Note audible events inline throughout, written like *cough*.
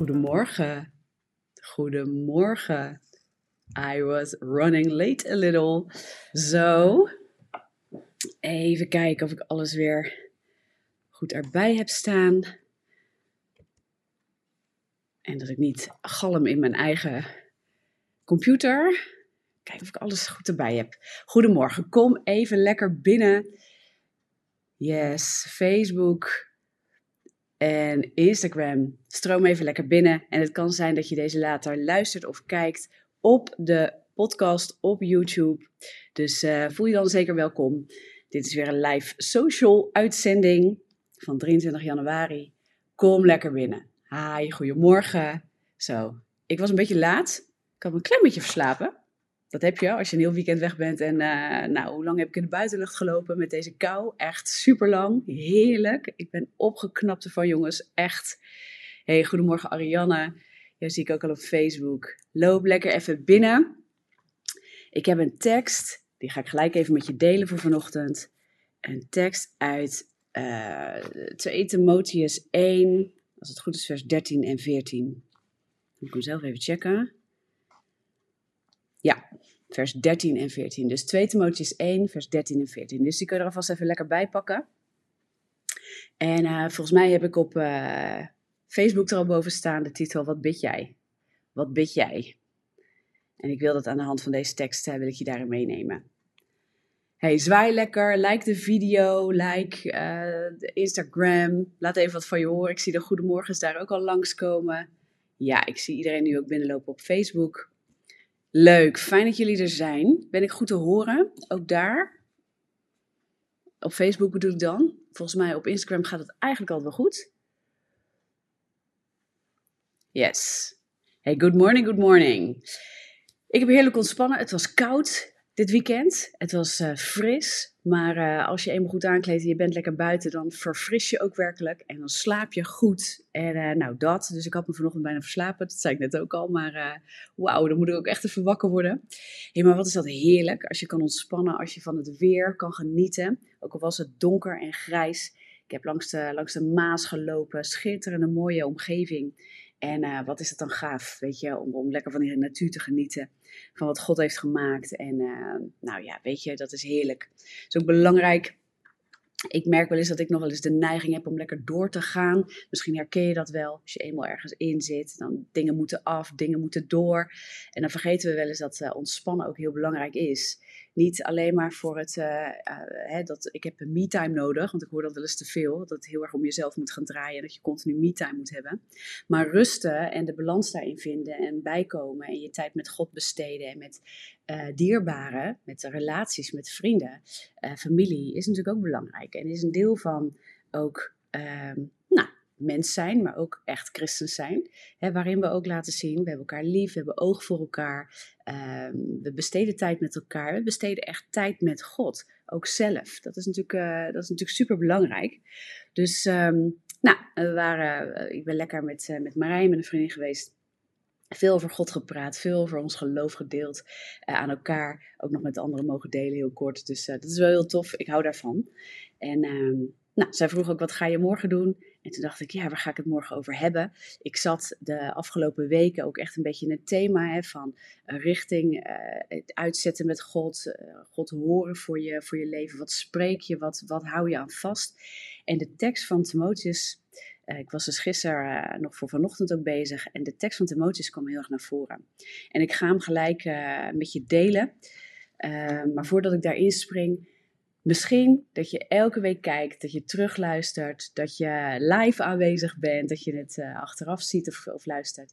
Goedemorgen. Goedemorgen. I was running late a little. Zo. Even kijken of ik alles weer goed erbij heb staan. En dat ik niet galm in mijn eigen computer. Kijken of ik alles goed erbij heb. Goedemorgen. Kom even lekker binnen. Yes, Facebook, en Instagram. Stroom even lekker binnen. En het kan zijn dat je deze later luistert of kijkt op de podcast op YouTube. Dus uh, voel je dan zeker welkom. Dit is weer een live social uitzending van 23 januari. Kom lekker binnen. Hi, goedemorgen. Zo, ik was een beetje laat. Ik had een klein beetje verslapen. Dat heb je als je een heel weekend weg bent. En uh, nou, hoe lang heb ik in de buitenlucht gelopen met deze kou? Echt super lang. Heerlijk. Ik ben opgeknapt ervan, jongens. Echt. Hey, goedemorgen Arianne. Jou zie ik ook al op Facebook. Loop lekker even binnen. Ik heb een tekst. Die ga ik gelijk even met je delen voor vanochtend. Een tekst uit uh, 2 Timotheus 1. Als het goed is, vers 13 en 14. Dan moet ik hem zelf even checken. Vers 13 en 14. Dus 2 Timotheus 1, vers 13 en 14. Dus die kun je er alvast even lekker bij pakken. En uh, volgens mij heb ik op uh, Facebook er al boven staan de titel Wat bid jij? Wat bid jij? En ik wil dat aan de hand van deze tekst, uh, wil ik je daarin meenemen. Hey, zwaai lekker, like de video, like de Instagram. Laat even wat van je horen. Ik zie de goedemorgens daar ook al langskomen. Ja, ik zie iedereen nu ook binnenlopen op Facebook. Leuk, fijn dat jullie er zijn. Ben ik goed te horen? Ook daar? Op Facebook bedoel ik dan. Volgens mij op Instagram gaat het eigenlijk altijd wel goed. Yes. Hey, good morning, good morning. Ik heb heerlijk ontspannen. Het was koud dit weekend. Het was uh, fris. Maar uh, als je eenmaal goed aankleedt en je bent lekker buiten, dan verfris je ook werkelijk. En dan slaap je goed. En uh, nou, dat. Dus ik had me vanochtend bijna verslapen. Dat zei ik net ook al. Maar wauw, dan moet ik ook echt even wakker worden. Hé, maar wat is dat heerlijk. Als je kan ontspannen, als je van het weer kan genieten. Ook al was het donker en grijs. Ik heb langs de, langs de Maas gelopen. Schitterende mooie omgeving. En uh, wat is het dan gaaf, weet je, om, om lekker van die natuur te genieten. Van wat God heeft gemaakt. En uh, nou ja, weet je, dat is heerlijk. Het is ook belangrijk. Ik merk wel eens dat ik nog wel eens de neiging heb om lekker door te gaan. Misschien herken je dat wel. Als je eenmaal ergens in zit, dan dingen moeten af, dingen moeten door. En dan vergeten we wel eens dat uh, ontspannen ook heel belangrijk is. Niet alleen maar voor het, uh, uh, hè, dat ik heb een me-time nodig, want ik hoor dat wel eens te veel, dat het heel erg om jezelf moet gaan draaien en dat je continu me-time moet hebben. Maar rusten en de balans daarin vinden en bijkomen en je tijd met God besteden en met uh, dierbaren, met relaties, met vrienden, familie, is natuurlijk ook belangrijk en is een deel van ook, ehm, mens zijn, maar ook echt christen zijn. Hè, waarin we ook laten zien, we hebben elkaar lief, we hebben oog voor elkaar. Um, we besteden tijd met elkaar. We besteden echt tijd met God. Ook zelf. Dat is natuurlijk, uh, dat is natuurlijk super belangrijk. Dus, um, nou, we waren, uh, ik ben lekker met, uh, met Marijn, met een vriendin geweest. Veel over God gepraat, veel over ons geloof gedeeld aan elkaar. Ook nog met anderen mogen delen, heel kort. Dus dat is wel heel tof. Ik hou daarvan. En um, nou, zij vroeg ook, wat ga je morgen doen? En toen dacht ik, ja, waar ga ik het morgen over hebben? Ik zat de afgelopen weken ook echt een beetje in het thema hè, van uh, richting uh, het uitzetten met God, uh, God horen voor je, voor je leven. Wat spreek je, wat, wat hou je aan vast? En de tekst van Timotheus, ik was dus gisteren nog voor vanochtend ook bezig, en de tekst van Timotheus kwam heel erg naar voren. En ik ga hem gelijk met je delen. maar voordat ik daarin spring, Misschien dat je elke week kijkt, dat je terugluistert, dat je live aanwezig bent, dat je het uh, achteraf ziet of, luistert.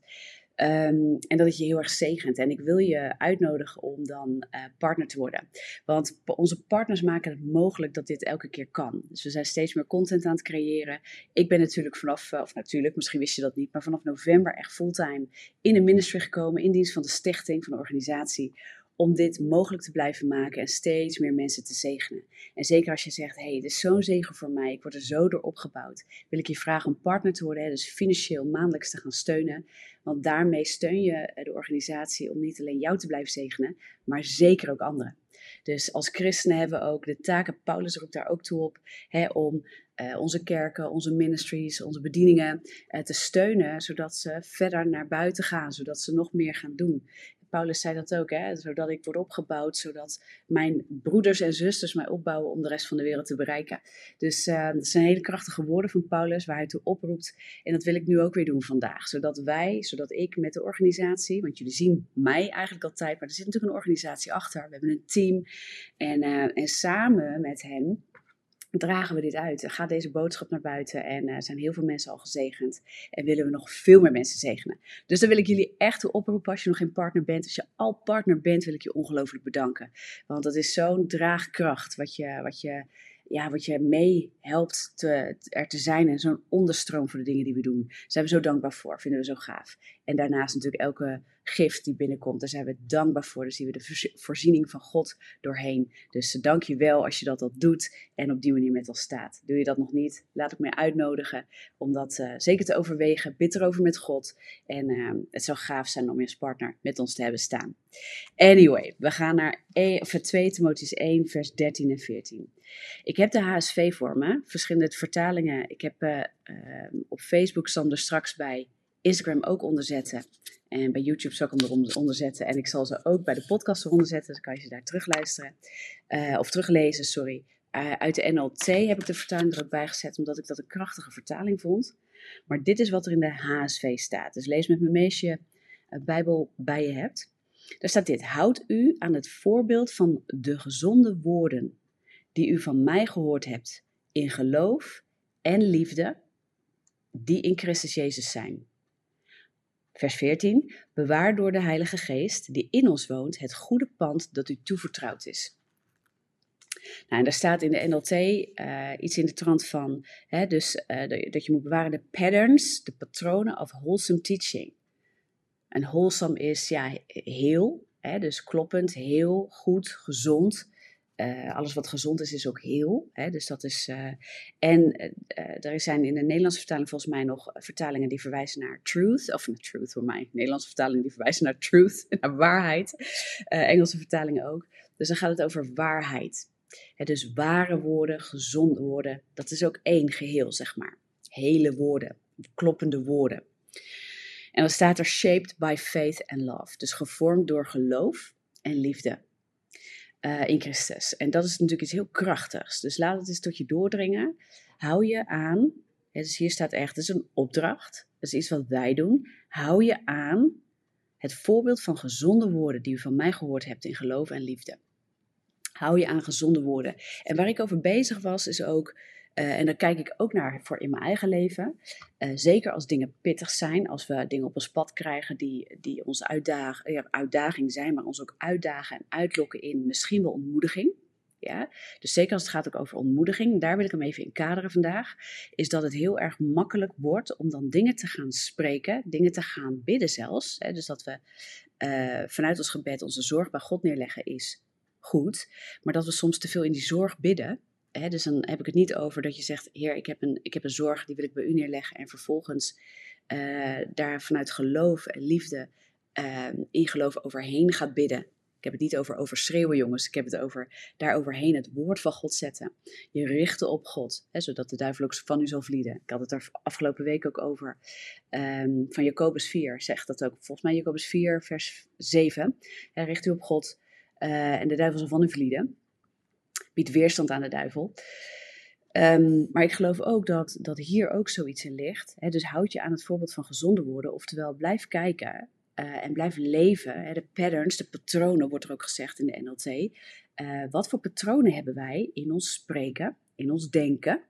Um, en dat het je heel erg zegent. En ik wil je uitnodigen om dan uh, partner te worden. Want onze partners maken het mogelijk dat dit elke keer kan. Dus we zijn steeds meer content aan het creëren. Ik ben natuurlijk vanaf, uh, of natuurlijk, misschien wist je dat niet, maar vanaf november echt fulltime in de ministry gekomen, in dienst van de stichting, van de organisatie om dit mogelijk te blijven maken en steeds meer mensen te zegenen. En zeker als je zegt, hé, hey, dit is zo'n zegen voor mij, ik word er zo door opgebouwd, wil ik je vragen om partner te worden, dus financieel maandelijks te gaan steunen. Want daarmee steun je de organisatie om niet alleen jou te blijven zegenen, maar zeker ook anderen. Dus als christenen hebben we ook de taken, Paulus roept daar ook toe op, hè, om uh, onze kerken, onze ministries, onze bedieningen uh, te steunen, zodat ze verder naar buiten gaan, zodat ze nog meer gaan doen. Paulus zei dat ook, hè? zodat ik word opgebouwd, zodat mijn broeders en zusters mij opbouwen om de rest van de wereld te bereiken. Dus uh, dat zijn hele krachtige woorden van Paulus waar hij toe oproept. En dat wil ik nu ook weer doen vandaag, zodat wij, zodat ik met de organisatie, want jullie zien mij eigenlijk altijd, maar er zit natuurlijk een organisatie achter. We hebben een team en, uh, en samen met hen dragen we dit uit. Gaat deze boodschap naar buiten en uh, zijn heel veel mensen al gezegend. En willen we nog veel meer mensen zegenen. Dus dan wil ik jullie echt toe oproepen als je nog geen partner bent. Als je al partner bent, wil ik je ongelooflijk bedanken. Want dat is zo'n draagkracht wat je, wat je, ja, wat je mee helpt te, er te zijn. En zo'n onderstroom voor de dingen die we doen. Daar zijn we zo dankbaar voor. Vinden we zo gaaf. En daarnaast natuurlijk elke gift die binnenkomt. Daar zijn we dankbaar voor. Daar zien we de voorziening van God doorheen. Dus eh, dank je wel als je dat al doet en op die manier met ons staat. Doe je dat nog niet? Laat ik mij uitnodigen om dat uh, zeker te overwegen. Bid erover met God. En uh, het zou gaaf zijn om je als partner met ons te hebben staan. Anyway, we gaan naar e, of 2 Timotheus 1 vers 13 en 14. Ik heb de HSV voor me. Verschillende vertalingen. Ik heb uh, op Facebook stond er straks bij Instagram ook onderzetten. En bij YouTube zal ik hem eronder zetten. En ik zal ze ook bij de podcast eronder zetten. Dan kan je ze daar terugluisteren. Uh, of teruglezen, sorry. Uh, uit de NLT heb ik de vertaling er ook bij gezet, omdat ik dat een krachtige vertaling vond. Maar dit is wat er in de HSV staat. Dus lees met me mee als je een Bijbel bij je hebt. Daar staat dit: Houd u aan het voorbeeld van de gezonde woorden die u van mij gehoord hebt, in geloof en liefde, die in Christus Jezus zijn. Vers 14. Bewaar door de Heilige Geest, die in ons woont, het goede pand dat u toevertrouwd is. Nou, en daar staat in de NLT eh, iets in de trant van, hè, dus, uh, dat je moet bewaren de patterns, de patronen of wholesome teaching. En wholesome is ja, heel, hè, dus kloppend, heel, goed, gezond. Uh, alles wat gezond is, is ook heel. Hè? Dus dat is, uh, en uh, er zijn in de Nederlandse vertaling volgens mij nog vertalingen die verwijzen naar truth. Of naar truth voor mij. Nederlandse vertalingen die verwijzen naar truth, *laughs* naar waarheid. Engelse vertalingen ook. Dus dan gaat het over waarheid. Hè, dus ware woorden, gezonde woorden. Dat is ook één geheel, zeg maar. Hele woorden, kloppende woorden. En dan staat er shaped by faith and love. Dus gevormd door geloof en liefde. Uh, in Christus. En dat is natuurlijk iets heel krachtigs. Dus laat het eens tot je doordringen. Hou je aan. dus hier staat echt, het is een opdracht. Dat is iets wat wij doen. Hou je aan het voorbeeld van gezonde woorden die u van mij gehoord hebt in geloof en liefde. Hou je aan gezonde woorden. En waar ik over bezig was, is ook uh, en daar kijk ik ook naar voor in mijn eigen leven. Uh, zeker als dingen pittig zijn, als we dingen op ons pad krijgen die, die ons uitdaging zijn, maar ons ook uitdagen en uitlokken in misschien wel ontmoediging. Ja? Dus zeker als het gaat ook over ontmoediging, daar wil ik hem even in kaderen vandaag, is dat het heel erg makkelijk wordt om dan dingen te gaan spreken, dingen te gaan bidden zelfs. Hè? Dus dat we uh, vanuit ons gebed onze zorg bij God neerleggen is goed, maar dat we soms te veel in die zorg bidden dus dan heb ik het niet over dat je zegt, heer, ik heb een, ik heb een zorg, die wil ik bij u neerleggen. En vervolgens uh, daar vanuit geloof en liefde uh, in geloof overheen gaat bidden. Ik heb het niet over overschreeuwen, jongens. Ik heb het over daar overheen het woord van God zetten. Je richten op God, hè, zodat de duivel ook van u zal vlieden. Ik had het er afgelopen week ook over. Um, van Jacobus 4 zegt dat ook. Volgens mij Jacobus 4, vers 7. richt u op God uh, en de duivel zal van u vlieden biedt weerstand aan de duivel. Um, maar ik geloof ook dat, dat hier ook zoiets in ligt. Dus houd je aan het voorbeeld van gezonde woorden, oftewel blijf kijken uh, en blijf leven. De patterns, de patronen wordt er ook gezegd in de NLT. Eh, wat voor patronen hebben wij in ons spreken, in ons denken?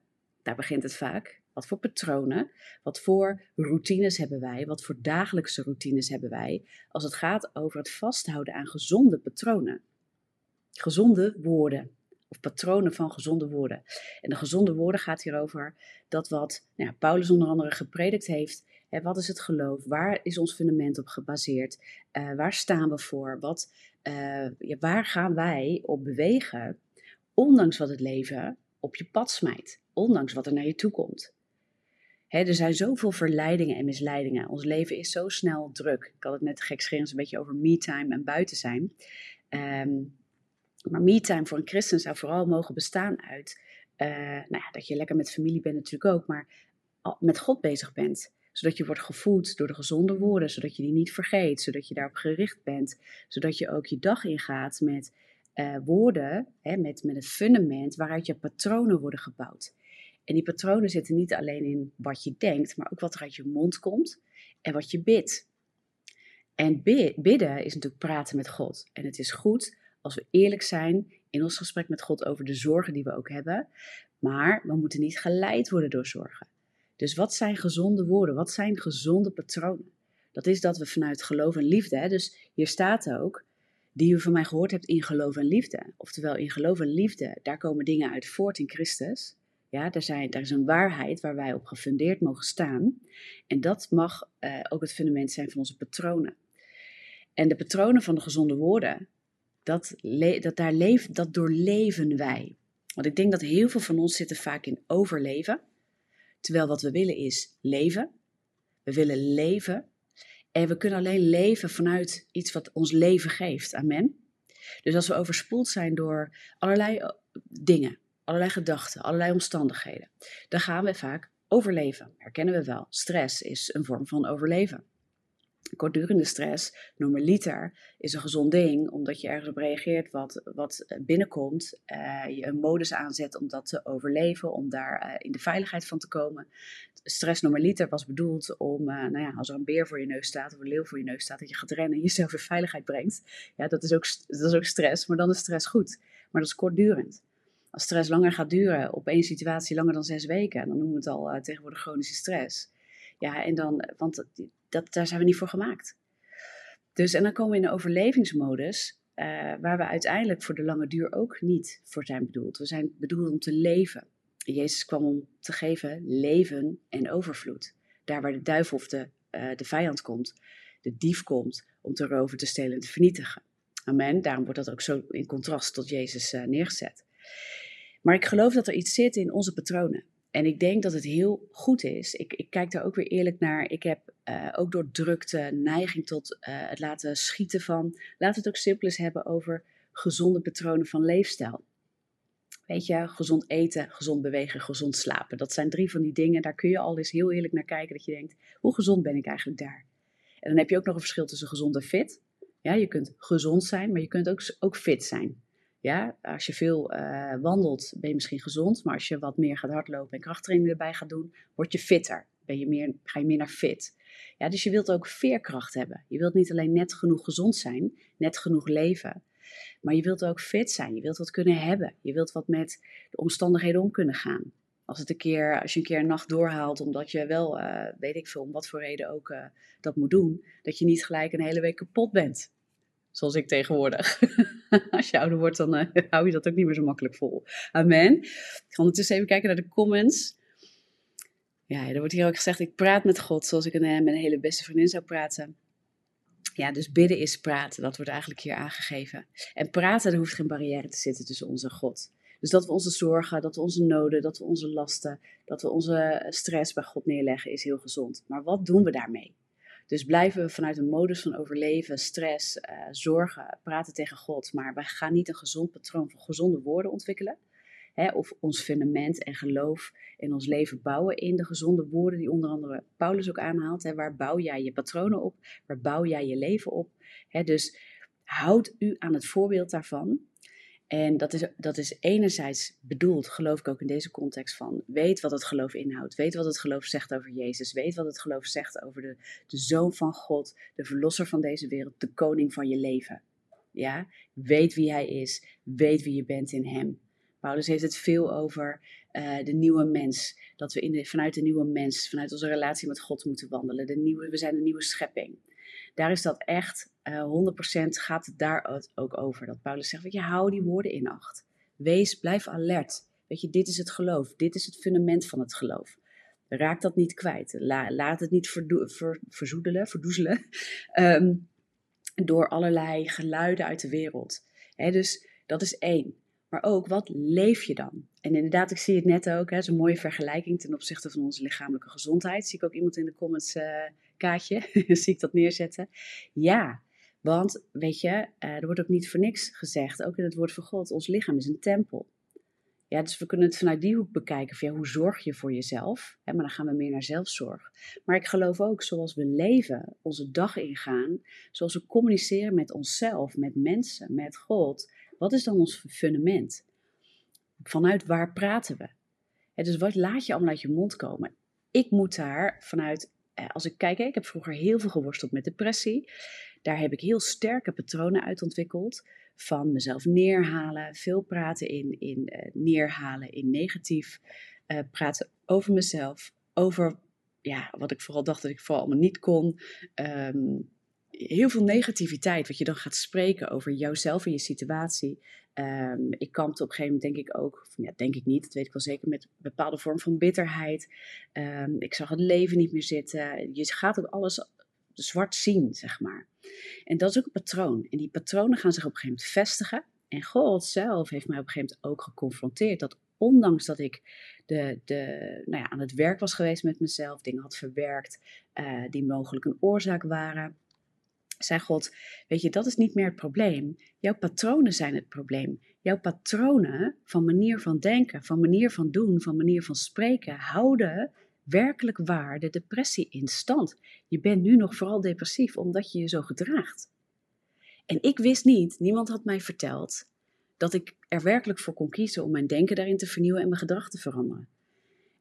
Daar begint het vaak. Wat voor patronen, wat voor routines hebben wij, wat voor dagelijkse routines hebben wij als het gaat over het vasthouden aan gezonde patronen? Gezonde woorden of patronen van gezonde woorden. En de gezonde woorden gaat hier over dat wat nou ja, Paulus onder andere gepredikt heeft. Hè, wat is het geloof? Waar is ons fundament op gebaseerd? Uh, waar staan we voor? Wat, uh, ja, waar gaan wij op bewegen? Ondanks wat het leven op je pad smijt. Ondanks wat er naar je toe komt. Er zijn zoveel verleidingen en misleidingen. Ons leven is zo snel druk. Ik had het net gekscherend een beetje over me-time en buiten zijn. Um, Maar me-time voor een christen zou vooral mogen bestaan uit uh, nou ja, dat je lekker met familie bent natuurlijk ook, maar met God bezig bent. Zodat je wordt gevoed door de gezonde woorden, zodat je die niet vergeet, zodat je daarop gericht bent, zodat je ook je dag ingaat met uh, woorden, hè, met, met een fundament waaruit je patronen worden gebouwd. En die patronen zitten niet alleen in wat je denkt, maar ook wat er uit je mond komt en wat je bidt. En bidden is natuurlijk praten met God. En het is goed als we eerlijk zijn in ons gesprek met God over de zorgen die we ook hebben. Maar we moeten niet geleid worden door zorgen. Dus wat zijn gezonde woorden? Wat zijn gezonde patronen? Dat is dat we vanuit geloof en liefde, dus hier staat ook, die u van mij gehoord hebt in geloof en liefde. Oftewel in geloof en liefde, daar komen dingen uit voort in Christus. Ja, daar, zijn, daar is een waarheid waar wij op gefundeerd mogen staan. En dat mag uh, ook het fundament zijn van onze patronen. En de patronen van de gezonde woorden, dat, dat, daar leef, dat doorleven wij. Want ik denk dat heel veel van ons zitten vaak in overleven. Terwijl wat we willen is leven. We willen leven. En we kunnen alleen leven vanuit iets wat ons leven geeft. Amen. Dus als we overspoeld zijn door allerlei eh, dingen, allerlei gedachten, allerlei omstandigheden, dan gaan we vaak overleven. Herkennen we wel. Stress is een vorm van overleven kortdurende stress, normaliter, is een gezond ding, omdat je ergens op reageert wat, wat binnenkomt. Uh, je een modus aanzet om dat te overleven, om daar uh, in de veiligheid van te komen. Stress normaliter was bedoeld om, nou ja, als er een beer voor je neus staat of een leeuw voor je neus staat, dat je gaat rennen en jezelf in veiligheid brengt. Ja, dat is ook, dat is ook stress, maar dan is stress goed. Maar dat is kortdurend. Als stress langer gaat duren, op één situatie langer dan zes weken, dan noemen we het al tegenwoordig chronische stress. Ja, en dan, want dat, daar zijn we niet voor gemaakt. Dus, en dan komen we in de overlevingsmodus, uh, waar we uiteindelijk voor de lange duur ook niet voor zijn bedoeld. We zijn bedoeld om te leven. Jezus kwam om te geven leven en overvloed. Daar waar de duivel of de, uh, de vijand komt, de dief komt om te roven, te stelen en te vernietigen. Amen. Daarom wordt dat ook zo in contrast tot Jezus uh, neergezet. Maar ik geloof dat er iets zit in onze patronen. En ik denk dat het heel goed is. Ik, ik kijk daar ook weer eerlijk naar. Ik heb uh, ook door drukte neiging tot uh, het laten schieten van. Laten we het ook simpel eens hebben over gezonde patronen van leefstijl. Weet je, gezond eten, gezond bewegen, gezond slapen. Dat zijn drie van die dingen. Daar kun je al eens heel eerlijk naar kijken. Dat je denkt, hoe gezond ben ik eigenlijk daar? En dan heb je ook nog een verschil tussen gezond en fit. Ja, je kunt gezond zijn, maar je kunt ook, ook fit zijn. Ja, als je veel uh, wandelt, ben je misschien gezond. Maar als je wat meer gaat hardlopen en krachttraining erbij gaat doen, word je fitter. Ben je meer, ga je meer naar fit. Ja, dus je wilt ook veerkracht hebben. Je wilt niet alleen net genoeg gezond zijn, net genoeg leven. Maar je wilt ook fit zijn. Je wilt wat kunnen hebben. Je wilt wat met de omstandigheden om kunnen gaan. Als, het een keer, als je een keer een nacht doorhaalt omdat je wel, uh, weet ik veel, om wat voor reden ook uh, dat moet doen, dat je niet gelijk een hele week kapot bent. Zoals ik tegenwoordig. *laughs* Als je ouder wordt, dan uh, *laughs* hou je dat ook niet meer zo makkelijk vol. Amen. Ik ga ondertussen even kijken naar de comments. Ja, er wordt hier ook gezegd, ik praat met God zoals ik eh, met een hele beste vriendin zou praten. Ja, dus bidden is praten. Dat wordt eigenlijk hier aangegeven. En praten, er hoeft geen barrière te zitten tussen ons en God. Dus dat we onze zorgen, dat we onze noden, dat we onze lasten, dat we onze stress bij God neerleggen, is heel gezond. Maar wat doen we daarmee? Dus blijven we vanuit een modus van overleven, stress, uh, zorgen, praten tegen God. Maar we gaan niet een gezond patroon van gezonde woorden ontwikkelen. Hè, of ons fundament en geloof in ons leven bouwen in de gezonde woorden die onder andere Paulus ook aanhaalt. Hè, waar bouw jij je patronen op? Waar bouw jij je leven op? Hè, dus houd u aan het voorbeeld daarvan. En dat is, dat is enerzijds bedoeld, geloof ik ook in deze context van, weet wat het geloof inhoudt, weet wat het geloof zegt over Jezus, weet wat het geloof zegt over de, de Zoon van God, de Verlosser van deze wereld, de Koning van je leven. Ja, weet wie Hij is, weet wie je bent in Hem. Paulus heeft het veel over uh, de nieuwe mens, dat we in de, vanuit de nieuwe mens, vanuit onze relatie met God moeten wandelen. De nieuwe, we zijn een nieuwe schepping daar is dat echt uh, eh, 100% gaat het daar ook over. Dat Paulus zegt, weet je, hou die woorden in acht. Wees, blijf alert. Weet je, dit is het geloof. Dit is het fundament van het geloof. Raak dat niet kwijt. laat het niet ver, verzoedelen, verdoezelen um, *laughs* door allerlei geluiden uit de wereld. dus dat is één. Maar ook, wat leef je dan? En inderdaad, ik zie het net ook, hè, zo'n mooie vergelijking ten opzichte van onze lichamelijke gezondheid. Zie ik ook iemand in de comments uh, kaartje, *laughs* zie ik dat neerzetten. Ja, Want, weet je, uh, er wordt ook niet voor niks gezegd, ook in het woord van God, ons lichaam is een tempel. Ja, dus we kunnen het vanuit die hoek bekijken. Van, hoe zorg je voor jezelf? Hè, maar dan gaan we meer naar zelfzorg. Maar ik geloof ook, zoals we leven, onze dag ingaan, zoals we communiceren met onszelf, met mensen, met God. Wat is dan ons fundament? Vanuit waar praten we? dus wat laat je allemaal uit je mond komen? Ik moet daar vanuit, als ik kijk, ik heb vroeger heel veel geworsteld met depressie. Daar heb ik heel sterke patronen uit ontwikkeld van mezelf neerhalen, veel praten in, in uh, neerhalen, in negatief, uh, praten over mezelf, over ja, wat ik vooral dacht dat ik vooral allemaal niet kon. Um, heel veel negativiteit, wat je dan gaat spreken over jouzelf en je situatie. Um, ik kampte op een gegeven moment, denk ik ook, ja, denk ik niet, dat weet ik wel zeker, met een bepaalde vorm van bitterheid. Um, ik zag het leven niet meer zitten. Je gaat ook alles zwart zien, zeg maar. En dat is ook een patroon. En die patronen gaan zich op een gegeven moment vestigen. En God zelf heeft mij op een gegeven moment ook geconfronteerd dat ondanks dat ik de, de, nou ja, aan het werk was geweest met mezelf, dingen had verwerkt uh, die mogelijk een oorzaak waren, zei God, weet je, dat is niet meer het probleem. Jouw patronen zijn het probleem. Jouw patronen van manier van denken, van manier van doen, van manier van spreken, houden werkelijk waar de depressie in stand. Je bent nu nog vooral depressief omdat je je zo gedraagt. En ik wist niet, niemand had mij verteld, dat ik er werkelijk voor kon kiezen om mijn denken daarin te vernieuwen en mijn gedrag te veranderen.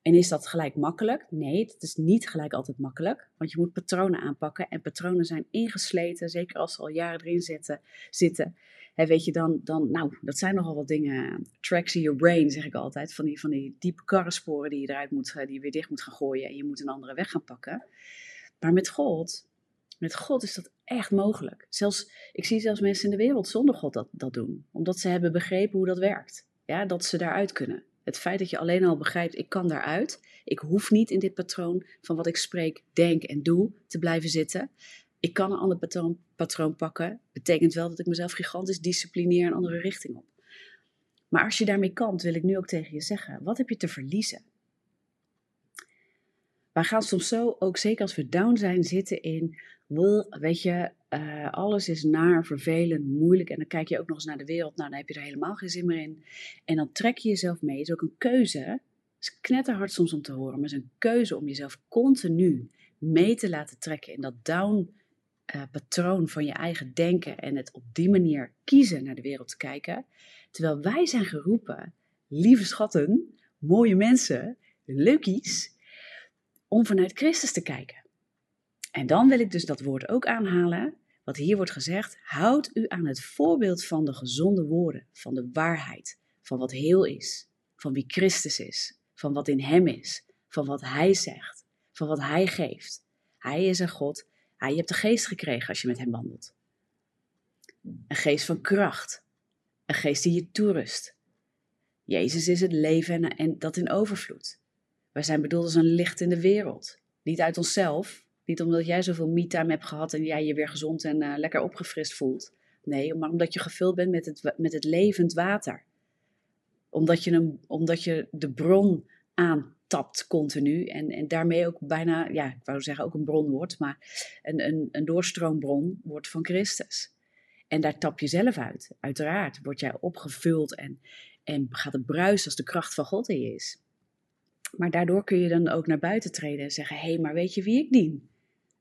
En is dat gelijk makkelijk? Nee, het is niet gelijk altijd makkelijk, want je moet patronen aanpakken en patronen zijn ingesleten, zeker als ze al jaren erin zitten. zitten weet je, dan, dan, nou, dat zijn nogal wat dingen. Tracks in your brain, zeg ik altijd. Van die, van die diepe karrensporen die je eruit moet, die je weer dicht moet gaan gooien. En je moet een andere weg gaan pakken. Maar met God, met God is dat echt mogelijk. Zelfs, ik zie zelfs mensen in de wereld zonder God dat, dat doen. Omdat ze hebben begrepen hoe dat werkt. Ja, dat ze daaruit kunnen. Het feit dat je alleen al begrijpt, ik kan daaruit. Ik hoef niet in dit patroon van wat ik spreek, denk en doe te blijven zitten ik kan een ander patroon, patroon pakken. Betekent wel dat ik mezelf gigantisch disciplineer een andere richting op. Maar als je daarmee kan, wil ik nu ook tegen je zeggen: wat heb je te verliezen? Wij gaan soms zo, ook zeker als we down zijn, zitten in, weet je, uh, alles is naar, vervelend, moeilijk. En dan kijk je ook nog eens naar de wereld, nou dan heb je er helemaal geen zin meer in. En dan trek je jezelf mee. Het is ook een keuze. Het is knetterhard soms om te horen, maar het is een keuze om jezelf continu mee te laten trekken in dat down uh, patroon van je eigen denken en het op die manier kiezen naar de wereld te kijken. Terwijl wij zijn geroepen, lieve schatten, mooie mensen, leukies, om vanuit Christus te kijken. En dan wil ik dus dat woord ook aanhalen, wat hier wordt gezegd: houd u aan het voorbeeld van de gezonde woorden, van de waarheid, van wat heel is, van wie Christus is, van wat in Hem is, van wat Hij zegt, van wat Hij geeft. Hij is een God je hebt de geest gekregen als je met hem wandelt. Een geest van kracht. Een geest die je toerust. Jezus is het leven en, en dat in overvloed. Wij zijn bedoeld als een licht in de wereld. Niet uit onszelf. Niet omdat jij zoveel me-time hebt gehad en jij je weer gezond en uh, lekker opgefrist voelt. Nee, maar omdat je gevuld bent met het, met het levend water. Omdat je, een, omdat je de bron aan tapt continu. En, en daarmee ook bijna, ja, ik wou zeggen ook een bron wordt, maar een, een, een doorstroombron wordt van Christus. En daar tap je zelf uit. Uiteraard word jij opgevuld en, en gaat het bruisen als de kracht van God in je is. Maar daardoor kun je dan ook naar buiten treden en zeggen: hé, hey, maar weet je wie ik dien?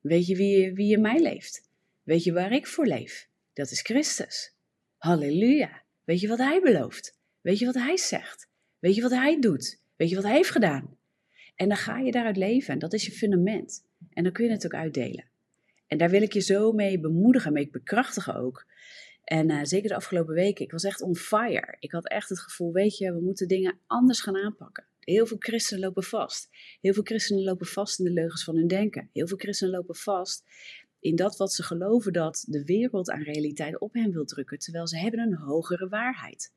Weet je wie, wie in mij leeft? Weet je waar ik voor leef? Dat is Christus. Halleluja. Weet je wat Hij belooft? Weet je wat Hij zegt? Weet je wat Hij doet? Weet je wat hij heeft gedaan? En dan ga je daaruit leven en dat is je fundament. En dan kun je het ook uitdelen. En daar wil ik je zo mee bemoedigen, mee bekrachtigen ook. En uh, zeker de afgelopen weken, ik was echt on fire. Ik had echt het gevoel, weet je, we moeten dingen anders gaan aanpakken. Heel veel christenen lopen vast. Heel veel christenen lopen vast in de leugens van hun denken. Heel veel christenen lopen vast in dat wat ze geloven dat de wereld aan realiteit op hen wil drukken, terwijl ze hebben een hogere waarheid.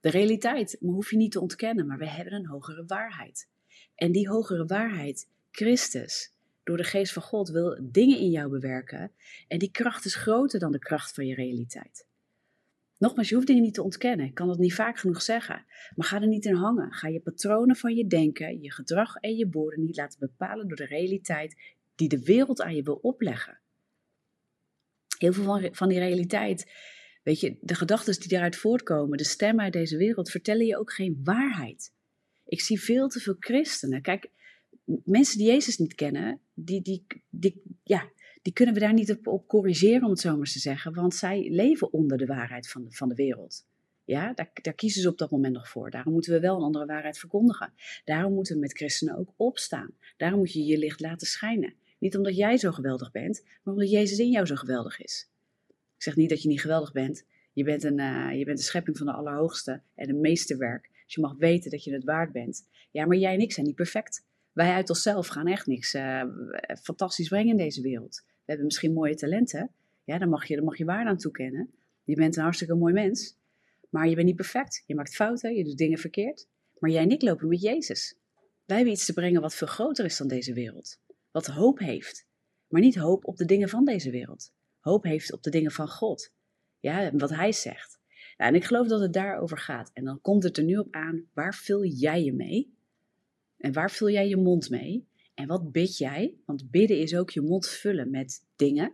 De realiteit hoef je niet te ontkennen, maar we hebben een hogere waarheid. En die hogere waarheid, Christus, door de geest van God, wil dingen in jou bewerken. En die kracht is groter dan de kracht van je realiteit. Nogmaals, je hoeft dingen niet te ontkennen. Ik kan dat niet vaak genoeg zeggen. Maar ga er niet in hangen. Ga je patronen van je denken, je gedrag en je woorden niet laten bepalen door de realiteit die de wereld aan je wil opleggen. Heel veel van, van die realiteit, weet je, de gedachten die daaruit voortkomen, de stemmen uit deze wereld, vertellen je ook geen waarheid. Ik zie veel te veel christenen. Kijk, mensen die Jezus niet kennen, die, die, die, ja, die kunnen we daar niet op, op corrigeren, om het zo maar te zeggen. Want zij leven onder de waarheid van van de wereld. Ja, daar, daar, kiezen ze op dat moment nog voor. Daarom moeten we wel een andere waarheid verkondigen. Daarom moeten we met christenen ook opstaan. Daarom moet je je licht laten schijnen. Niet omdat jij zo geweldig bent, maar omdat Jezus in jou zo geweldig is. Ik zeg niet dat je niet geweldig bent. Je bent een, uh, je bent een schepping van de Allerhoogste en een meesterwerk. Dus je mag weten dat je het waard bent. Ja, maar jij en ik zijn niet perfect. Wij uit onszelf gaan echt niks uh, fantastisch brengen in deze wereld. We hebben misschien mooie talenten. Ja, dan mag je, dan mag je waarde aan toekennen. Je bent een hartstikke mooi mens. Maar je bent niet perfect. Je maakt fouten, je doet dingen verkeerd. Maar jij en ik lopen met Jezus. Wij hebben iets te brengen wat veel groter is dan deze wereld. Wat hoop heeft. Maar niet hoop op de dingen van deze wereld. Hoop heeft op de dingen van God. Ja, wat Hij zegt. Nou, en ik geloof dat het daarover gaat. En dan komt het er nu op aan, waar vul jij je mee? En waar vul jij je mond mee? En wat bid jij? Want bidden is ook je mond vullen met dingen.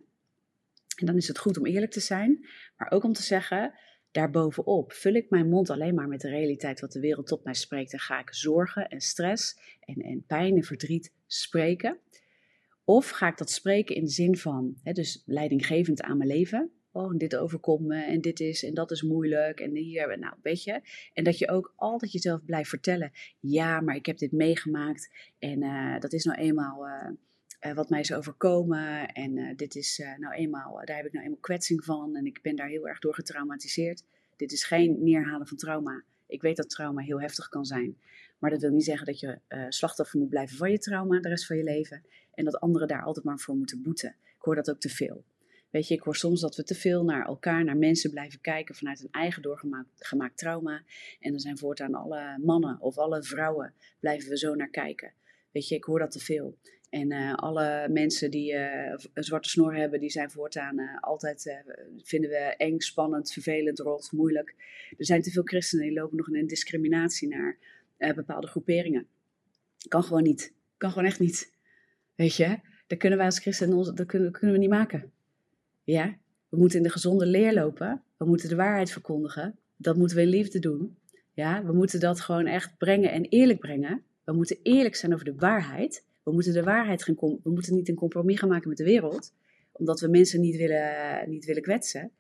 En dan is het goed om eerlijk te zijn, maar ook om te zeggen, daarbovenop vul ik mijn mond alleen maar met de realiteit wat de wereld tot mij spreekt. En ga ik zorgen en stress en, en pijn en verdriet spreken. Of ga ik dat spreken in de zin van, hè, dus leidinggevend aan mijn leven oh, dit overkomt me en dit is en dat is moeilijk en hier, nou, weet je. En dat je ook altijd jezelf blijft vertellen, ja, maar ik heb dit meegemaakt en uh, dat is nou eenmaal uh, uh, wat mij is overkomen en dit is nou eenmaal, daar heb ik nou eenmaal kwetsing van en ik ben daar heel erg door getraumatiseerd. Dit is geen neerhalen van trauma. Ik weet dat trauma heel heftig kan zijn. Maar dat wil niet zeggen dat je slachtoffer moet blijven van je trauma de rest van je leven. En dat anderen daar altijd maar voor moeten boeten. Ik hoor dat ook te veel. Weet je, ik hoor soms dat we te veel naar elkaar, naar mensen blijven kijken vanuit een eigen doorgemaakt trauma. En dan zijn voortaan alle mannen of alle vrouwen blijven we zo naar kijken. Weet je, ik hoor dat te veel. En uh, alle mensen die uh, een zwarte snor hebben, die zijn voortaan uh, altijd, vinden we eng, spannend, vervelend, rot, moeilijk. Er zijn te veel christenen die lopen nog in discriminatie naar bepaalde groeperingen. Kan gewoon niet. Kan gewoon echt niet. Weet je, dat kunnen wij als christenen dat kunnen we niet maken. Ja, we moeten in de gezonde leer lopen. We moeten de waarheid verkondigen. Dat moeten we in liefde doen. Ja, we moeten dat gewoon echt brengen en eerlijk brengen. We moeten eerlijk zijn over de waarheid. We moeten de waarheid gaan we moeten niet een compromis gaan maken met de wereld, omdat we mensen niet willen, niet willen kwetsen.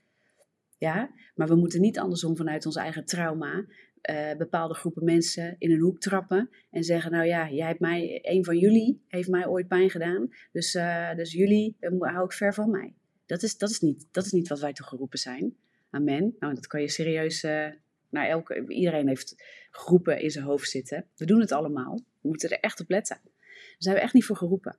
Ja, maar we moeten niet andersom vanuit ons eigen trauma uh, bepaalde groepen mensen in een hoek trappen en zeggen: Nou ja, jij hebt mij, een van jullie heeft mij ooit pijn gedaan, dus, uh, dus jullie uh, hou ik ver van mij. Dat is, dat, is niet, dat is niet wat wij geroepen zijn. Amen. Nou, dat kan je serieus. Uh, elke, iedereen heeft groepen in zijn hoofd zitten. We doen het allemaal. We moeten er echt op letten. Daar zijn we echt niet voor geroepen.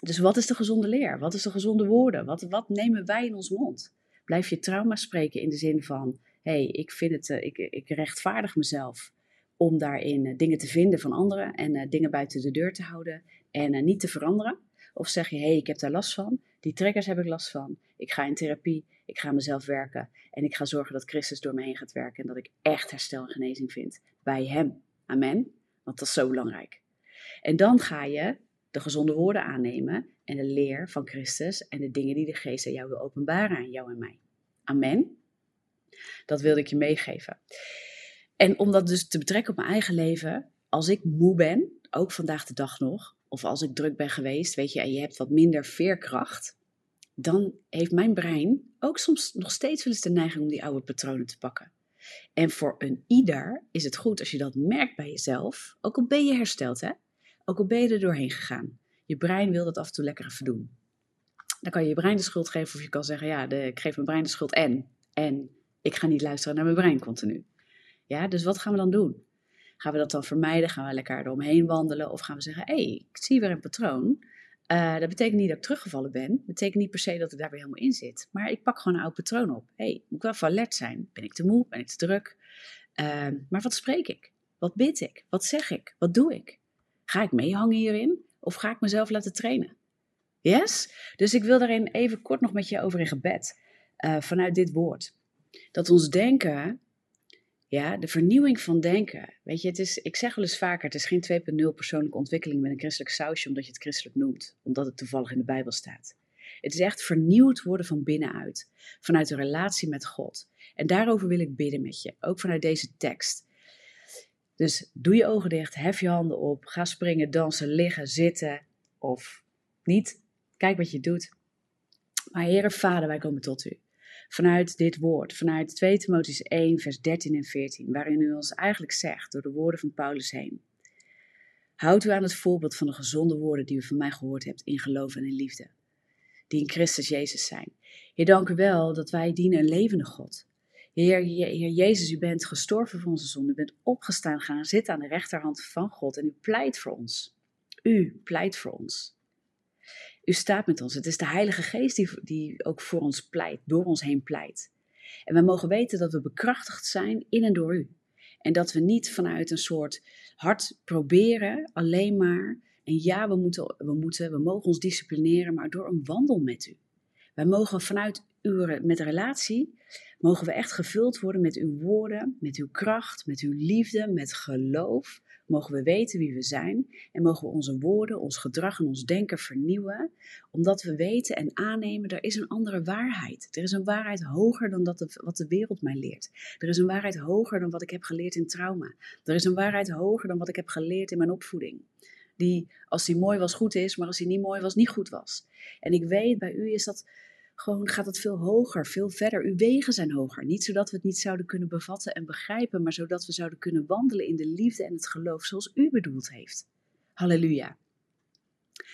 Dus wat is de gezonde leer? Wat is de gezonde woorden? Wat, wat nemen wij in ons mond? Blijf je trauma spreken in de zin van: hé, hey, ik, vind het, uh, ik, ik rechtvaardig mezelf om daarin uh, dingen te vinden van anderen en dingen buiten de deur te houden en niet te veranderen? Of zeg je: hé, hey, ik heb daar last van die triggers heb ik last van. Ik ga in therapie, ik ga mezelf werken en ik ga zorgen dat Christus door me heen gaat werken en dat ik echt herstel en genezing vind bij Hem. Amen. Want dat is zo belangrijk. En dan ga je de gezonde woorden aannemen en de leer van Christus en de dingen die de Geest aan jou wil openbaren aan jou en mij. Amen. Dat wilde ik je meegeven. En om dat dus te betrekken op mijn eigen leven, als ik moe ben, ook vandaag de dag nog, of als ik druk ben geweest, weet je, en je hebt wat minder veerkracht, dan heeft mijn brein ook soms nog steeds wel eens de neiging om die oude patronen te pakken. En voor een ieder is het goed als je dat merkt bij jezelf, ook al ben je hersteld, hè? ook al ben je er doorheen gegaan. Je brein wil dat af en toe lekker even doen. Dan kan je je brein de schuld geven of je kan zeggen, ja, ik geef mijn brein de schuld en, en ik ga niet luisteren naar mijn brein continu. Ja, dus wat gaan we dan doen? Gaan we dat dan vermijden? Gaan we lekker eromheen wandelen? Of gaan we zeggen, hé, hey, ik zie weer een patroon. Uh, dat betekent niet dat ik teruggevallen ben. Dat betekent niet per se dat ik daar weer helemaal in zit. Maar ik pak gewoon een oud patroon op. Hé, hey, moet ik wel alert zijn? Ben ik te moe? Ben ik te druk? Uh, maar wat spreek ik? Wat bid ik? Wat zeg ik? Wat doe ik? Ga ik meehangen hierin? Of ga ik mezelf laten trainen? Yes? Dus ik wil daarin even kort nog met je over in gebed. Uh, vanuit dit woord. Dat ons denken ja, de vernieuwing van denken. Weet je, het is, ik zeg wel eens vaker, het is geen 2.0 persoonlijke ontwikkeling met een christelijk sausje, omdat je het christelijk noemt, omdat het toevallig in de Bijbel staat. Het is echt vernieuwd worden van binnenuit, vanuit een relatie met God. En daarover wil ik bidden met je, ook vanuit deze tekst. Dus doe je ogen dicht, hef je handen op, ga springen, dansen, liggen, zitten of niet. Kijk wat je doet. Maar Heere Vader, wij komen tot u. Vanuit dit woord, vanuit 2 Timotheüs 1, vers 13 en 14, waarin u ons eigenlijk zegt, door de woorden van Paulus heen. Houd u aan het voorbeeld van de gezonde woorden die u van mij gehoord hebt in geloof en in liefde, die in Christus Jezus zijn. Heer, dank u wel dat wij dienen een levende God. Heer, Heer Jezus, u bent gestorven voor onze zonde, u bent opgestaan, gaan zitten aan de rechterhand van God en u pleit voor ons. U pleit voor ons. U staat met ons. Het is de Heilige Geest die, die ook voor ons pleit, door ons heen pleit. En we mogen weten dat we bekrachtigd zijn in en door u. En dat we niet vanuit een soort hard proberen, alleen maar. En ja, we moeten, we moeten, we mogen ons disciplineren, maar door een wandel met u. Wij mogen vanuit uw met relatie, mogen we echt gevuld worden met uw woorden, met uw kracht, met uw liefde, met geloof mogen we weten wie we zijn en mogen we onze woorden, ons gedrag en ons denken vernieuwen, omdat we weten en aannemen, er is een andere waarheid. Er is een waarheid hoger dan dat wat de wereld mij leert. Er is een waarheid hoger dan wat ik heb geleerd in trauma. Er is een waarheid hoger dan wat ik heb geleerd in mijn opvoeding. Die, als die mooi was, goed is, maar als die niet mooi was, niet goed was. En ik weet, bij u is dat gewoon gaat het veel hoger, veel verder. Uw wegen zijn hoger. Niet zodat we het niet zouden kunnen bevatten en begrijpen, maar zodat we zouden kunnen wandelen in de liefde en het geloof zoals u bedoeld heeft. Halleluja.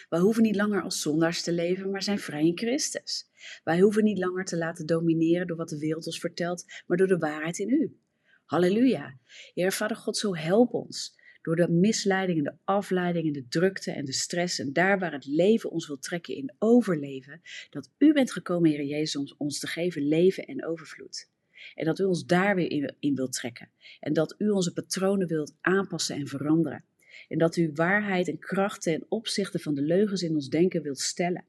Wij hoeven niet langer als zondaars te leven, maar zijn vrij in Christus. Wij hoeven niet langer te laten domineren door wat de wereld ons vertelt, maar door de waarheid in u. Halleluja. Heer Vader God, zo help ons door de misleiding de afleiding en de drukte en de stress en daar waar het leven ons wil trekken in overleven, dat u bent gekomen, Heer Jezus, om ons te geven leven en overvloed. En dat u ons daar weer in, wilt trekken. En dat u onze patronen wilt aanpassen en veranderen. En dat u waarheid en kracht ten opzichte van de leugens in ons denken wilt stellen.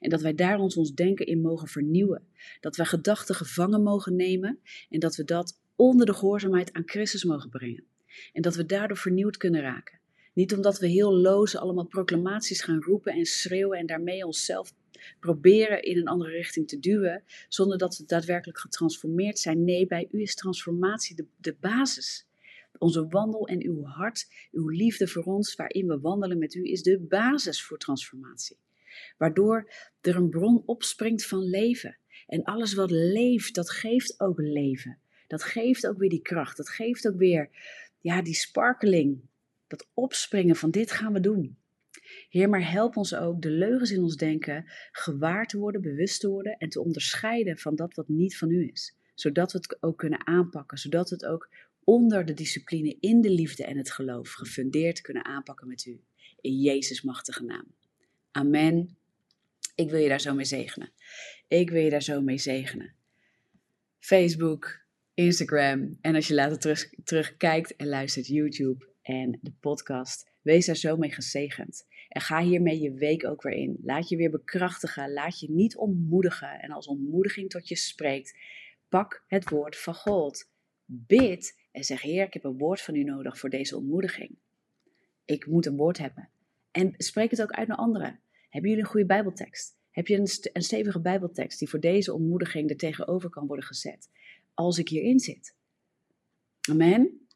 En dat wij daar ons, ons denken in mogen vernieuwen. Dat wij gedachten gevangen mogen nemen en dat we dat onder de gehoorzaamheid aan Christus mogen brengen. En dat we daardoor vernieuwd kunnen raken. Niet omdat we heel loze allemaal proclamaties gaan roepen en schreeuwen en daarmee onszelf proberen in een andere richting te duwen, zonder dat we daadwerkelijk getransformeerd zijn. Nee, bij u is transformatie de, de basis. Onze wandel en uw hart, uw liefde voor ons, waarin we wandelen met u, is de basis voor transformatie. Waardoor er een bron opspringt van leven. En alles wat leeft, dat geeft ook leven. Dat geeft ook weer die kracht. Dat geeft ook weer ja, die sparkeling, dat opspringen van dit gaan we doen. Heer, maar help ons ook de leugens in ons denken gewaar te worden, bewust te worden en te onderscheiden van dat wat niet van u is. Zodat we het ook kunnen aanpakken, zodat we het ook onder de discipline in de liefde en het geloof gefundeerd kunnen aanpakken met u. In Jezus' machtige naam. Amen. Ik wil je daar zo mee zegenen. Ik wil je daar zo mee zegenen. Facebook, Instagram. En als je later terug, terugkijkt en luistert YouTube en de podcast, wees daar zo mee gezegend. En ga hiermee je week ook weer in. Laat je weer bekrachtigen. Laat je niet ontmoedigen. En als ontmoediging tot je spreekt, pak het woord van God. Bid en zeg: Heer, ik heb een woord van u nodig voor deze ontmoediging. Ik moet een woord hebben. En spreek het ook uit naar anderen. Hebben jullie een goede Bijbeltekst? Heb je een, een stevige Bijbeltekst die voor deze ontmoediging er tegenover kan worden gezet? Als ik hierin zit. Amen.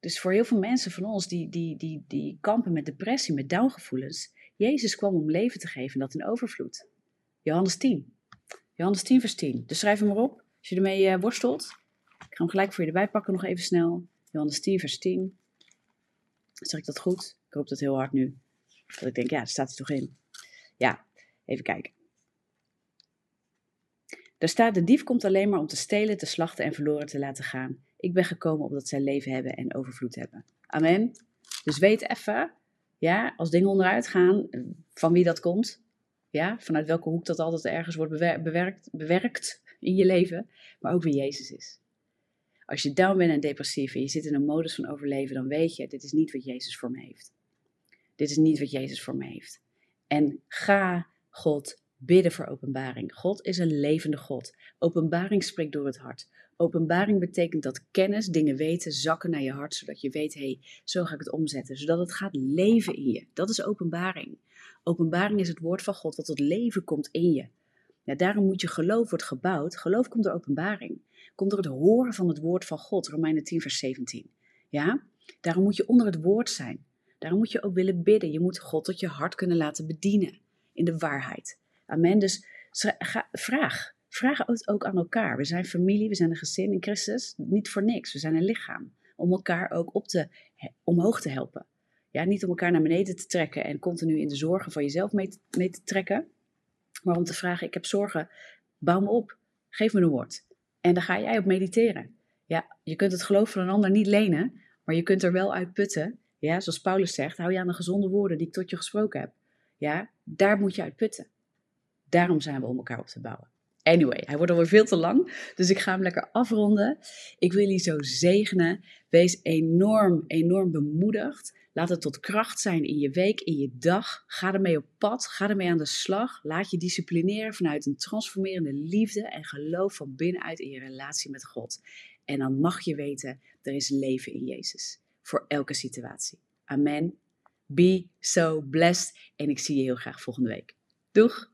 Dus voor heel veel mensen van ons die, die, die, die kampen met depressie, met downgevoelens, Jezus kwam om leven te geven, dat in overvloed. Johannes 10. Johannes 10, vers 10. Dus schrijf hem maar op, als je ermee uh, worstelt. Ik ga hem gelijk voor je erbij pakken, nog even snel. Johannes 10, vers 10. Zeg ik dat goed? Ik hoop dat heel hard nu. Dat ik denk, ja, daar staat hij toch in. Ja, even kijken. Daar staat, de dief komt alleen maar om te stelen, te slachten en verloren te laten gaan. Ik ben gekomen opdat zij leven hebben en overvloed hebben. Amen. Dus weet even, ja, als dingen onderuit gaan, van wie dat komt. Ja, vanuit welke hoek dat altijd ergens wordt bewerkt, bewerkt in je leven. Maar ook wie Jezus is. Als je down bent en depressief en je zit in een modus van overleven, dan weet je, dit is niet wat Jezus voor me heeft. Dit is niet wat Jezus voor me heeft. En ga God bidden voor openbaring. God is een levende God. Openbaring spreekt door het hart. Openbaring betekent dat kennis, dingen weten, zakken naar je hart, zodat je weet, hé, hey, zo ga ik het omzetten, zodat het gaat leven in je. Dat is openbaring. Openbaring is het woord van God wat tot leven komt in je. Ja, daarom moet je geloof wordt gebouwd. Geloof komt door openbaring. Komt door het horen van het woord van God. Romeinen 10 vers 17. Ja? Daarom moet je onder het woord zijn. Daarom moet je ook willen bidden. Je moet God tot je hart kunnen laten bedienen. In de waarheid. Amen. Dus vraag. Vraag ook aan elkaar. We zijn familie, we zijn een gezin in Christus. Niet voor niks. We zijn een lichaam. Om elkaar ook op te, omhoog te helpen. Ja, niet om elkaar naar beneden te trekken en continu in de zorgen van jezelf mee te, mee te trekken. Maar om te vragen, ik heb zorgen, bouw me op. Geef me een woord. En daar ga jij op mediteren. Ja, je kunt het geloof van een ander niet lenen, maar je kunt er wel uit putten. Ja, zoals Paulus zegt, hou je aan de gezonde woorden die ik tot je gesproken heb. Ja, daar moet je uit putten. Daarom zijn we om elkaar op te bouwen. Anyway, hij wordt alweer veel te lang, dus ik ga hem lekker afronden. Ik wil je zo zegenen. Wees enorm, enorm bemoedigd. Laat het tot kracht zijn in je week, in je dag. Ga ermee op pad, ga ermee aan de slag. Laat je disciplineren vanuit een transformerende liefde en geloof van binnenuit in je relatie met God. En dan mag je weten, er is leven in Jezus. Voor elke situatie. Amen. Be so blessed. En ik zie je heel graag volgende week. Doeg!